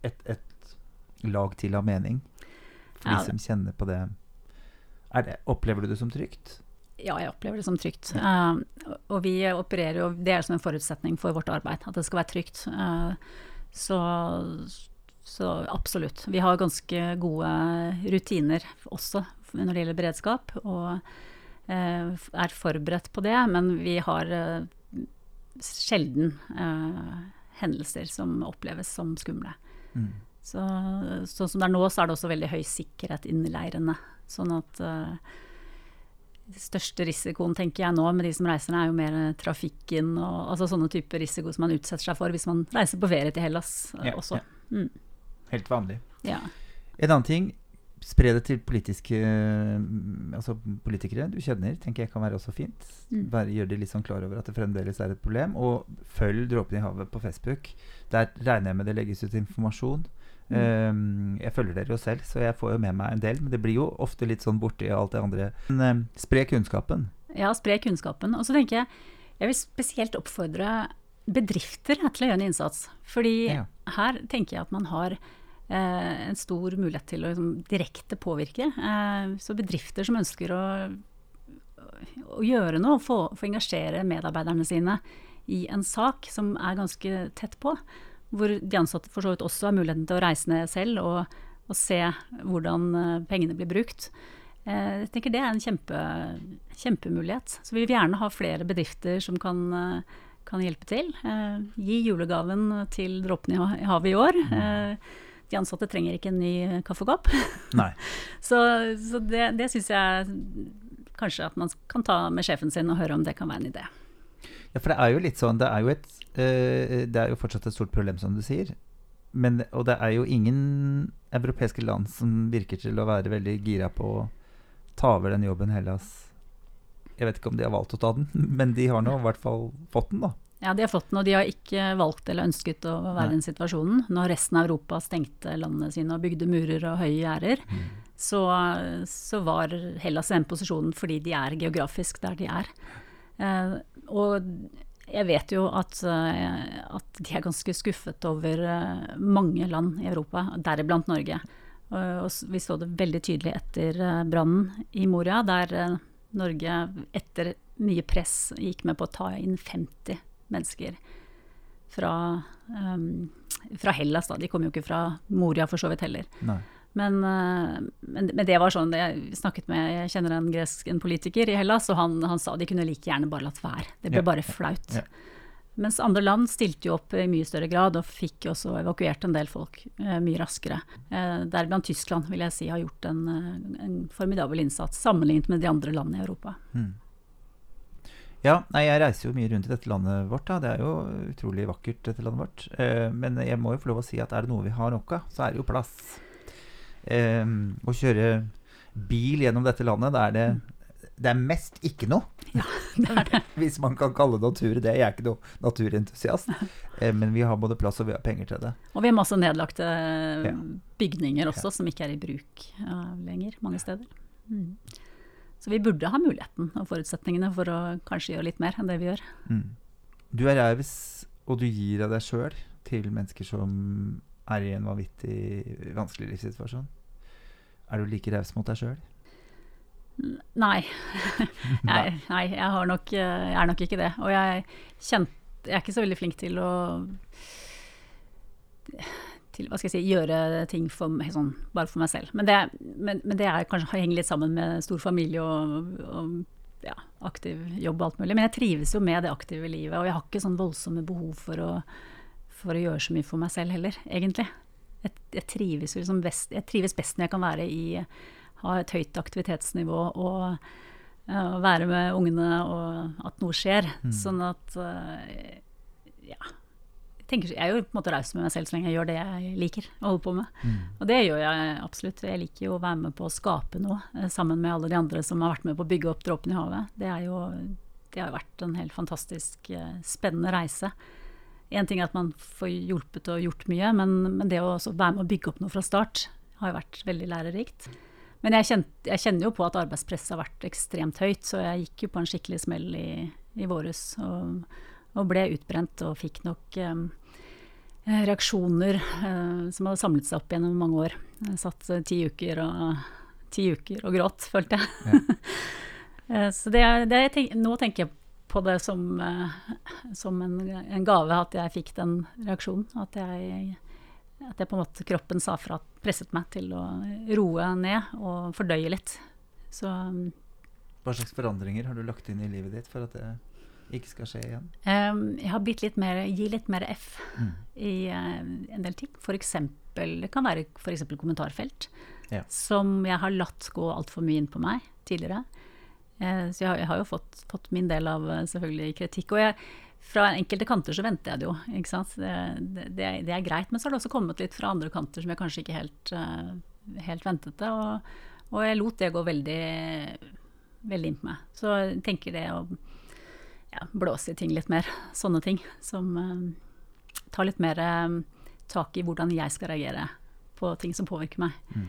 et, et lag til av mening. For Ja, de som kjenner på det. Er det. Opplever du det som trygt? Ja, jeg opplever det som trygt. Uh, og vi opererer jo, det er som en forutsetning for vårt arbeid, at det skal være trygt. Uh, så, så absolutt. Vi har ganske gode rutiner også når det gjelder beredskap, og uh, er forberedt på det. Men vi har sjelden eh, hendelser som oppleves som skumle. Mm. Så, sånn som det er nå, så er det også veldig høy sikkerhet inni leirene. Sånn at uh, største risikoen, tenker jeg nå, med de som reiser er jo mer eh, trafikken og altså sånne typer risiko som man utsetter seg for hvis man reiser på ferie til Hellas eh, Ja, også. ja. Mm, Helt vanlig. ja. En annen ting. Spre det til politiske mm, Altså politikere du kjenner, tenker jeg kan være også fint. Mm. Bare Gjør de litt sånn klar over at det fremdeles er et problem. Og følg Dråpen i havet på Facebook. Der regner jeg med det legges ut informasjon. Mm. Um, jeg følger dere jo selv, så jeg får jo med meg en del. Men det blir jo ofte litt sånn borti alt det andre. Men um, spre kunnskapen. Ja, spre kunnskapen. Og så tenker jeg jeg vil spesielt oppfordre bedrifter til å gjøre en innsats. Fordi Ja. her tenker jeg at man har en stor mulighet til å liksom, direkte påvirke. Eh, så bedrifter som ønsker å, å gjøre noe, få, få engasjere medarbeiderne sine i en sak som er ganske tett på, hvor de ansatte for så vidt også har muligheten til å reise ned selv og, og se hvordan eh, pengene blir brukt. Eh, Jeg tenker Det er en kjempe, kjempemulighet. Så vi vil gjerne ha flere bedrifter som kan, eh, kan hjelpe til. Eh, Gi julegaven til Dråpen i i havet i år. Eh, De ansatte trenger ikke en ny kaffekopp. Nei. Så, så det, det syns jeg kanskje at man kan ta med sjefen sin og høre om det kan være en idé. Ja, for det er jo litt sånn Det er jo, et, eh, det er jo fortsatt et stort problem, som du sier. Men, og det er jo ingen europeiske land som virker til å være veldig gira på å ta over den jobben Hellas Jeg vet ikke om de har valgt å ta den, men de har nå i hvert fall fått den, da. Ja, de har fått den, og de har ikke valgt eller ønsket å være i den situasjonen. Når resten av Europa stengte landene sine og bygde murer og høye gjerder, så, så var Hellas i den posisjonen fordi de er geografisk der de er. Eh, og jeg vet jo at, eh, at de er ganske skuffet over eh, mange land i Europa, deriblant Norge. Og, og vi så det veldig tydelig etter eh, brannen i Moria, der eh, Norge etter mye press gikk med på å ta inn 50 mennesker fra, um, fra Hellas. Da. De kom jo ikke fra Moria for så vidt heller. Men, uh, men, men det var sånn Jeg snakket med Jeg kjenner en gresk en politiker i Hellas, og han, han sa de kunne like gjerne bare latt være. Det ble Ja, bare flaut. ja. Mens andre land stilte jo opp i mye større grad, og fikk også evakuert en del folk eh, mye raskere. Eh, Deriblant Tyskland vil jeg si har gjort en, eh, en formidabel innsats, sammenlignet med de andre landene i Europa. Mm. Ja, nei, jeg reiser jo mye rundt i dette landet vårt. Da. Det er jo utrolig vakkert, dette landet vårt. Eh, men jeg må jo få lov å si at er det noe vi har nok av, så er det jo plass. Eh, å kjøre bil gjennom dette landet, da er det det er mest ikke noe. Det er det. Hvis man kan kalle det natur det. Jeg er ikke noe naturentusiast. Eh, men vi har både plass og vi har penger til det. Og vi har masse nedlagte Ja. bygninger også, som ikke er i bruk eh, lenger mange steder. Mm. Så vi burde ha muligheten og forutsetningene for å kanskje gjøre litt mer enn det vi gjør. Mm. Du er raus, og du gir av deg sjøl til mennesker som er i en vanvittig vanskelig livssituasjon. Er du like raus mot deg sjøl? Nei. jeg, nei, jeg, har nok, eh, jeg er nok ikke det. Og jeg, kjent, jeg er ikke så veldig flink til å til hva skal jeg si, gjøre ting for, meg, sånn, bare for meg selv. Men det, men, men det er kanskje henger litt sammen med stor familie og, og ja, aktiv jobb og alt mulig. Men jeg trives jo med det aktive livet, og jeg har ikke sånn voldsomme behov for å, for å gjøre så mye for meg selv heller, egentlig. Jeg, jeg, trives liksom best, jeg trives best når jeg kan være i ha et høyt aktivitetsnivå og uh, være med ungene og at noe skjer. Mm. Sånn at uh, ja. Tenker, jeg er jo på en måte raus med meg selv så lenge jeg gjør det jeg liker å holde på med. Mm. Og det gjør jeg absolutt. Jeg liker jo å være med på å skape noe uh, sammen med alle de andre som har vært med på å bygge opp Dråpen i havet. Det, jo, det har jo vært en helt fantastisk spennende reise. Én ting er at man får hjulpet og gjort mye, men, men det å være med å bygge opp noe fra start har jo vært veldig lærerikt. Men jeg, kjent, jeg, kjenner jo på at arbeidspresset har vært ekstremt høyt, så jeg gikk jo på en skikkelig smell i, i våres og, og, ble utbrent og fikk nok um, reaksjoner uh, som hadde samlet seg opp gjennom mange år. Jeg satt uh, ti, uker og, ti uker og gråt, følte jeg. Ja. så det, det tenk, nå tenker jeg på det som, som en, en, gave at jeg fikk den reaksjonen. At jeg at jeg på en måte kroppen sa fra, presset meg til å roe ned og fordøye litt. Så Hva slags forandringer har du lagt inn i livet ditt for at det ikke skal skje igjen? Um, jeg har bitt litt mer, gi litt mer F mm. i uh, en del ting. For eksempel, det kan være f.eks. kommentarfelt, ja. som jeg har latt gå altfor mye inn på meg tidligere. Uh, så jeg har, jeg har jo fått, fått, min del av uh, selvfølgelig kritikk. og jeg fra enkelte kanter så venter jeg det jo, ikke sant. Det, det, det, er greit. Men så har det også kommet litt fra andre kanter som jeg kanskje ikke helt, helt ventet det. Og, og, jeg lot det gå veldig, veldig inn på meg. Så jeg tenker det å ja, blåse i ting litt mer, sånne ting, som uh, tar litt mer um, tak i hvordan jeg skal reagere på ting som påvirker meg. Mm.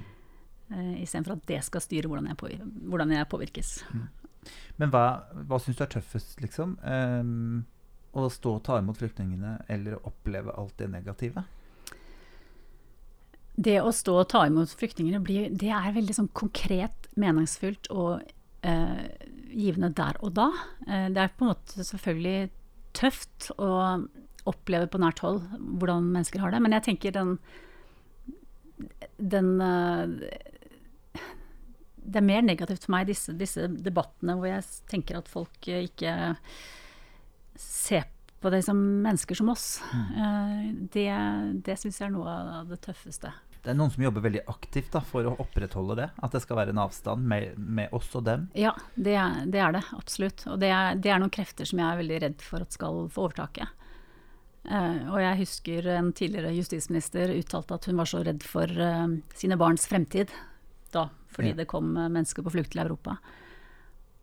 Uh, Istedenfor at det skal styre hvordan jeg, påvirkes. Hvordan jeg påvirkes. Mm. Men hva, hva syns du er tøffest, liksom? Um å stå og ta imot flyktningene eller oppleve alt det negative? Det å stå og ta imot flyktningene, blir, det er veldig sånn konkret, meningsfylt og eh, givende der og da. Eh, det er på en måte selvfølgelig tøft å oppleve på nært hold hvordan mennesker har det, men jeg tenker den, den eh, Det er mer negativt for meg, disse, disse debattene hvor jeg tenker at folk ikke ser på det som mennesker som oss. Mm. Det, det syns jeg er noe av det tøffeste. Det er noen som jobber veldig aktivt da, for å opprettholde det? At det skal være en avstand med, med oss og dem? Ja, det er det, er det absolutt. Og det er, det er, noen krefter som jeg er veldig redd for at skal få overtaket. Uh, og jeg husker en tidligere justisminister uttalte at hun var så redd for uh, sine barns fremtid da, fordi ja. det kom mennesker på flukt til Europa.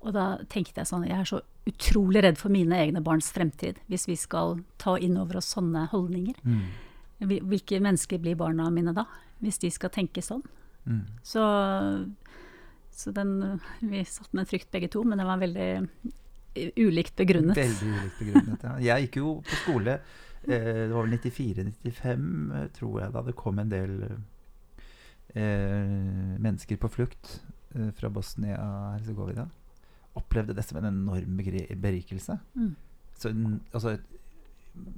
Og da tenkte jeg sånn Jeg er så utrolig redd for mine egne barns fremtid hvis vi skal ta inn over oss sånne holdninger. Mm. Hvilke mennesker blir barna mine da, hvis de skal tenke sånn? Mm. Så, så den Vi satt med en frykt begge to, men den var veldig ulikt begrunnet. Veldig ulikt begrunnet, ja. Jeg gikk jo på skole, eh, det var vel 94-95, tror jeg, da det kom en del eh, mennesker på flukt eh, fra Bosnia-Hercegovina opplevde det som en enorm berikelse. Mm. Så, altså,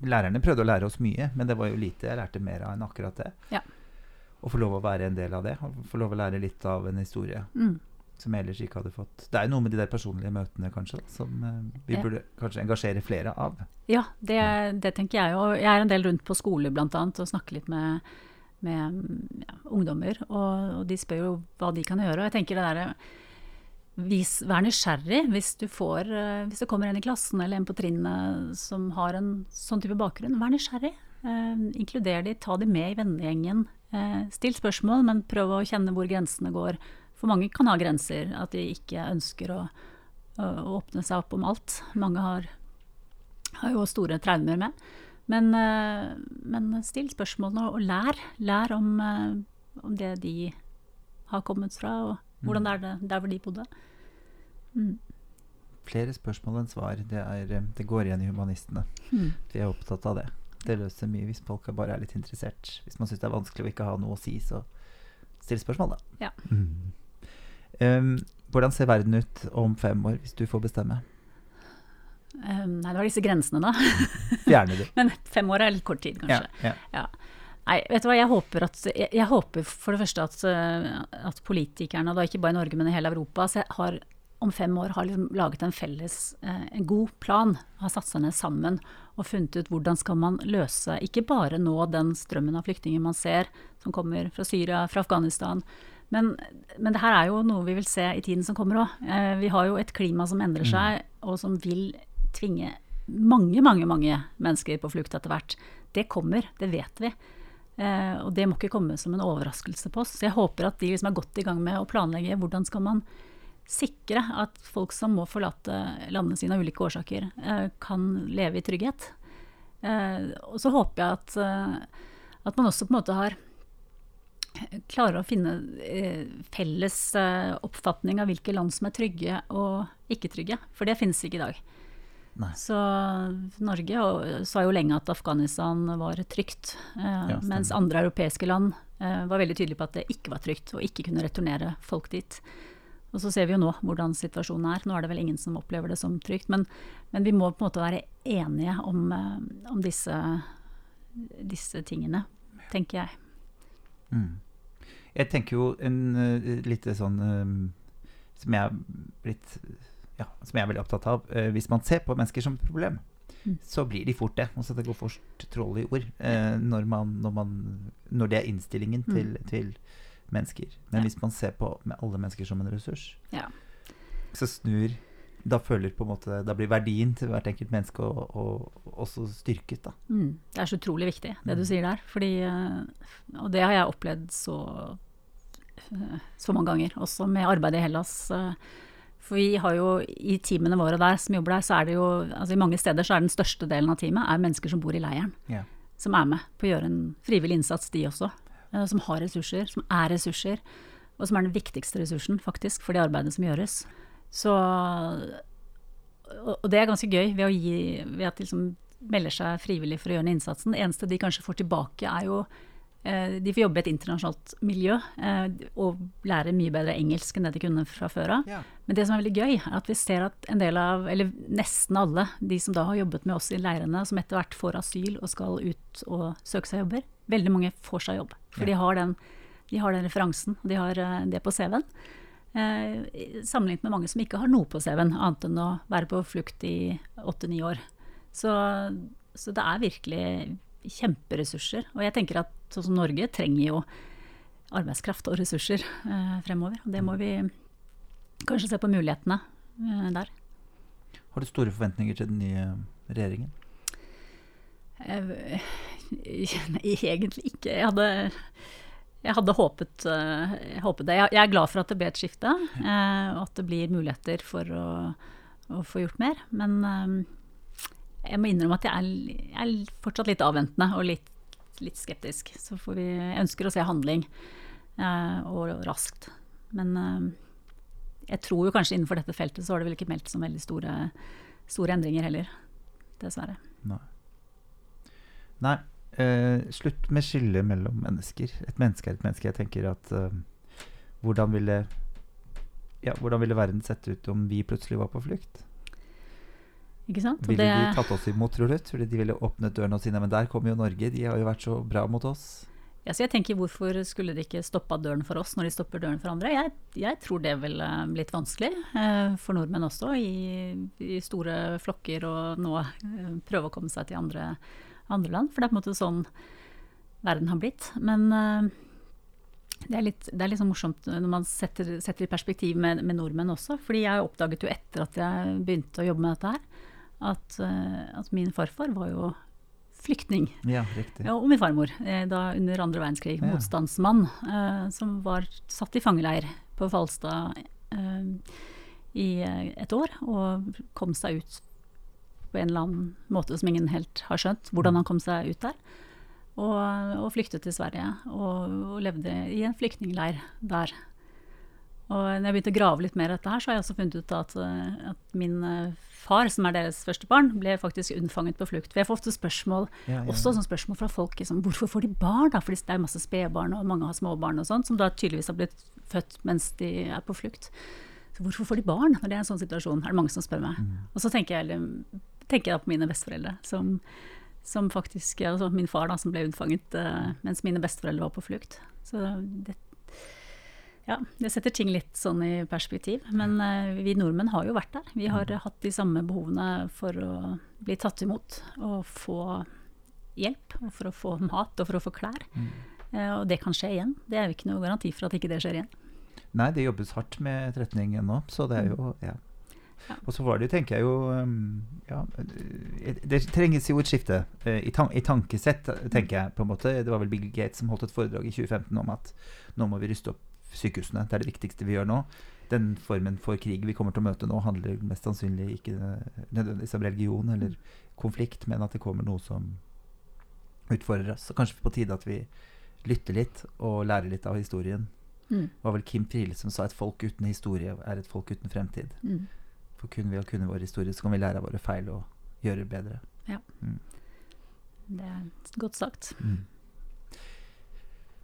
lærerne prøvde å lære oss mye, men det var jo lite jeg lærte mer av enn akkurat det. Ja. Å få lov å være en del av det, og få lov å lære litt av en historie. Mm. Som jeg ellers ikke hadde fått. Det er jo noe med de der personlige møtene kanskje, som uh, vi ja. burde kanskje engasjere flere av. Ja, det, det tenker jeg òg. Jeg er en del rundt på skoler bl.a. og snakker litt med, med ja, ungdommer. Og, og, de spør jo hva de kan gjøre. Og jeg tenker det derre vis, vær nysgjerrig hvis du får eh, Hvis det kommer en i klassen eller en på trinnet som har en sånn type bakgrunn. Vær nysgjerrig. Eh, inkluder de, ta de med i vennegjengen. Eh, still spørsmål, men prøv å kjenne hvor grensene går. For mange kan ha grenser, at de ikke ønsker å, å, åpne seg opp om alt. Mange har, har jo store traumer med. Men, eh, men still spørsmålene og lær. Lær om, eh, om det de har kommet fra, og hvordan det er det, der hvor de bodde. Mm. Flere spørsmål enn svar. Det, er, det går igjen i humanistene. Mm. De er opptatt av det. Det løser mye hvis folk bare er litt interessert. Hvis man syns det er vanskelig å ikke ha noe å si, så still spørsmål, da. Ja. Mm. Um, hvordan ser verden ut om fem år, hvis du får bestemme? Um, nei, det var disse grensene, da. Fjerne de. Men fem år er litt kort tid, kanskje. Ja, ja. Nei, vet du hva, jeg håper, at, jeg, jeg håper for det første at, eh, at politikerne, da ikke bare i Norge, men i hele Europa, har, om fem år har liksom laget en felles, eh, en god plan. Har satt seg ned sammen og funnet ut hvordan skal man løse ikke bare nå den strømmen av flyktninger man ser som kommer fra Syria, fra Afghanistan. Men, men det her er jo noe vi vil se i tiden som kommer òg. Eh, vi har jo et klima som endrer seg, og som vil tvinge mange, mange, mange mennesker på flukt etter hvert. Det kommer, det vet vi. Eh, og det må ikke komme som en overraskelse på oss. Så jeg håper at de liksom er godt i gang med å planlegge hvordan skal man sikre at folk som må forlate landene sine av ulike årsaker, eh, kan leve i trygghet. Eh, og så håper jeg at, eh, at man også på en måte har klarer å finne felles oppfatning av hvilke land som er trygge og ikke trygge. For det finnes ikke i dag. Nei. Så Norge sa jo lenge at Afghanistan var trygt, Ja, mens andre europeiske land var veldig tydelige på at det ikke var trygt, og ikke kunne returnere folk dit. Og så ser vi jo nå hvordan situasjonen er. Nå er det vel ingen som opplever det som trygt. Men, men vi må på en måte være enige om, eh, om disse, disse tingene, tenker jeg. Mm. Jeg tenker jo en uh, litt sånn um, som jeg er blitt ja, som jeg er veldig opptatt av. Eh, hvis man ser på mennesker som et problem, Mm. så blir de fort det. Altså det går fort troll i ord eh, når, man, når, man, når det er innstillingen Mm. til, til mennesker. Men hvis man ser på med alle mennesker som en ressurs, Ja. så snur da føler på en måte Da blir verdien til hvert enkelt menneske og, og, også styrket, da. Mm. Det er så utrolig viktig, det Mm. du sier der. Fordi, eh, og det har jeg opplevd så, så mange ganger, også med arbeidet i Hellas. eh, For vi har jo i teamene våre der som jobber der, så er det jo altså I mange steder så er den største delen av teamet er mennesker som bor i leiren. Yeah. Som er med på å gjøre en frivillig innsats, de også. Eh, Som har ressurser, som er ressurser. Og som er den viktigste ressursen, faktisk, for det arbeidet som gjøres. Så og det er ganske gøy ved, gi, ved at de liksom melder seg frivillig for å gjøre den innsatsen. Det eneste de kanskje får tilbake, er jo eh, De får jobbe i et internasjonalt miljø eh, og lære mye bedre engelsk enn det de kunne fra før av. Ja. Men det som er veldig gøy, er at vi ser at en del av, eller nesten alle, de som da har jobbet med oss i leirene, som etter hvert får asyl og skal ut og søke seg jobber, veldig mange får seg jobb. For Ja. de, har den, de har den referansen, og de har eh, det på CV-en. Eh, sammenlignet med mange som ikke har noe på CV-en, annet enn å være på flukt i åtte-ni år. Så, så det er virkelig kjemperessurser. Og jeg tenker at sånn som Norge trenger jo arbeidskraft og ressurser eh, fremover. Og det må vi kanskje se på mulighetene eh, der. Har du store forventninger til den nye regjeringen? Egentlig ikke. Jeg hadde, jeg hadde håpet, eh, jeg håpet det. Jeg, er glad for at det ble et skifte, eh, og at det blir muligheter for å, å få gjort mer. Men eh, jeg må innrømme at jeg er, jeg er fortsatt litt avventende og litt, litt skeptisk. Så vi, jeg ønsker å se handling, og raskt. Men jeg tror jo kanskje innenfor dette feltet så har det vel ikke meldt som veldig store, store endringer heller. Dessverre. Nei. Nei. Eh, slutt med skillet mellom mennesker. Et menneske er et menneske. Jeg tenker at eh, hvordan ville ja, hvordan ville verden sett ut om vi plutselig var på flukt? Ikke sant? Ville det- de tatt oss imot, tror du? Tror du de ville åpnet dørene sine? Men der kommer jo Norge. De har jo vært så bra mot oss. Ja, så jeg tenker Hvorfor skulle de ikke stoppa døren for oss når de stopper døren for andre? Jeg, jeg tror det ville blitt vanskelig eh, for nordmenn også, i, i store flokker, og nå eh, prøve å komme seg til andre, andre land. For det er på en måte sånn verden har blitt. Men eh, Det er litt, det er litt sånn morsomt når man setter, setter i perspektiv med, med, nordmenn også. fordi jeg oppdaget jo etter at jeg begynte å jobbe med dette her, at, uh, at min farfar var jo flyktning. Ja. Ja, og min farmor, eh, da under andre verdenskrig. Ja. Motstandsmann uh, som var satt i fangeleir på Falstad uh, i et år, og kom seg ut på en eller annen måte som ingen helt har skjønt, hvordan han kom seg ut der. Og, og flyktet til Sverige og, og, levde i en flyktningleir der. Og når jeg begynte å grave litt mer i dette her, så har jeg også funnet ut at, at, min eh, far, som er deres første barn, ble faktisk unnfanget på flukt. For jeg får ofte spørsmål, ja, ja. også sånn spørsmål fra folk liksom, hvorfor får de barn, da? For det er masse spedbarn, og mange har småbarn og sånt, som da tydeligvis har blitt født mens de er på flukt. Så hvorfor får de barn når det er en sånn situasjon? Er det mange som spør meg. Mm. Og så tenker jeg, tenker jeg på mine besteforeldre, som som faktisk, altså Min far, da, som ble unnfanget uh, mens mine besteforeldre var på flukt. Så det, ja, det setter ting litt sånn i perspektiv. Men uh, vi nordmenn har jo vært der. Vi har mm. hatt de samme behovene for å bli tatt imot og få hjelp. Og for å få mat og for å få klær. Mm. Uh, og det kan skje igjen. Det er jo ikke noe garanti for at ikke det skjer igjen. Nei, det jobbes hardt med etterretning ennå, så det er jo ja. Og så var det, tenker jeg jo um, ja, Det trenges jo et skifte uh, i, tan i, tankesett, tenker jeg. på en måte. Det var vel Bill Gates som holdt et foredrag i 2015 om at nå må vi ruste opp sykehusene. Det er det viktigste vi gjør nå. Den formen for krig vi kommer til å møte nå, handler mest sannsynlig ikke nødvendigvis om religion eller konflikt, men at det kommer noe som utfordrer oss. Så kanskje på tide at vi lytter litt og lærer litt av historien. Mm. Det var vel Kim Friele som sa et folk uten historie er et folk uten fremtid. Mm. For kun ved å kunne vår historie, så kan vi lære av våre feil og gjøre det bedre. Ja. Mm. Det er godt sagt. Mm.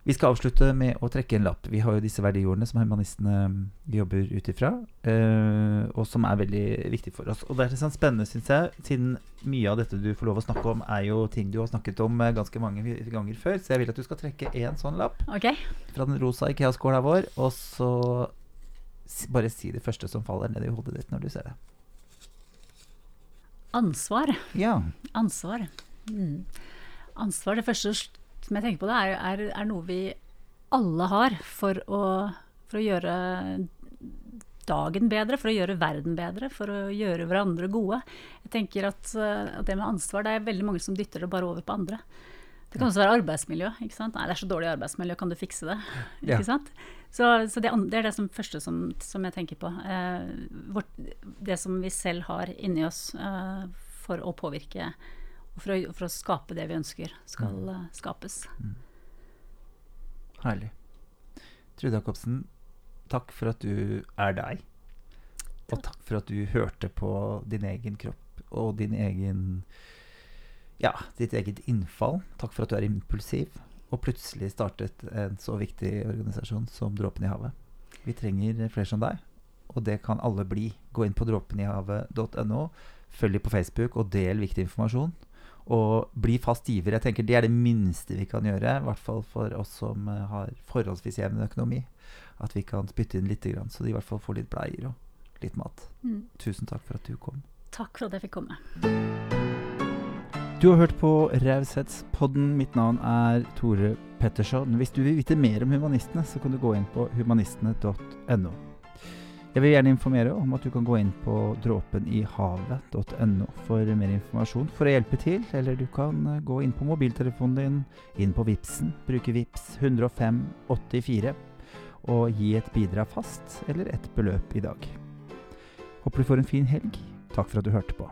Vi skal avslutte med å trekke en lapp. Vi har jo disse verdiordene som humanistene mm, jobber ut ifra, eh, og som er veldig viktige for oss. Og det er sånn spennende, syns jeg, siden mye av dette du får lov å snakke om, er jo ting du har snakket om uh, ganske mange ganger før. Så jeg vil at du skal trekke én sånn lapp okay. fra den rosa Ikea-skåla vår, og så bare si det første som faller ned i hodet ditt når du ser det. Ansvar. Ja. Ansvar. Mm. Ansvar, Det første som jeg tenker på, det er, er, er noe vi alle har for å, for å, gjøre dagen bedre, for å gjøre verden bedre, for å gjøre hverandre gode. Jeg tenker at, at det med ansvar, det er veldig mange som dytter det bare over på andre. Det kan også være arbeidsmiljø. ikke sant? Nei, det er så dårlig arbeidsmiljø, kan du fikse det? ikke sant? Så, så det, det, er det som første som, som jeg tenker på. Eh, vårt, det som vi selv har inni oss eh, for å påvirke og for å, for å, skape det vi ønsker skal mm. uh, skapes. Mm. Herlig. Trude Jacobsen, takk for at du er deg. Og takk for at du hørte på din egen kropp og din egen ja, ditt eget innfall. Takk for at du er impulsiv og plutselig startet en så viktig organisasjon som Dråpen i havet. Vi trenger flere som deg, og det kan alle bli. Gå inn på dråpenihavet.no, følg dem på Facebook og del viktig informasjon. Og bli fast giver. Jeg tenker Det er det minste vi kan gjøre, i hvert fall for oss som uh, har forholdsvis jevn økonomi. At vi kan spytte inn litt, så de i hvert fall får litt bleier og litt mat. Mm. Tusen takk for at du kom. Takk for at jeg fikk komme. Du har hørt på Raushetspodden. Mitt navn er Tore Petterson. Hvis du vil vite mer om humanistene, så kan du gå inn på humanistene.no. Jeg vil gjerne informere om at du kan gå inn på dråpenihavet.no for mer informasjon for å hjelpe til, eller du kan eh, gå inn på mobiltelefonen din, inn på Vipsen, bruke Vips 10584 og gi et bidrag fast eller et beløp i dag. Håper du får en fin helg. Takk for at du hørte på.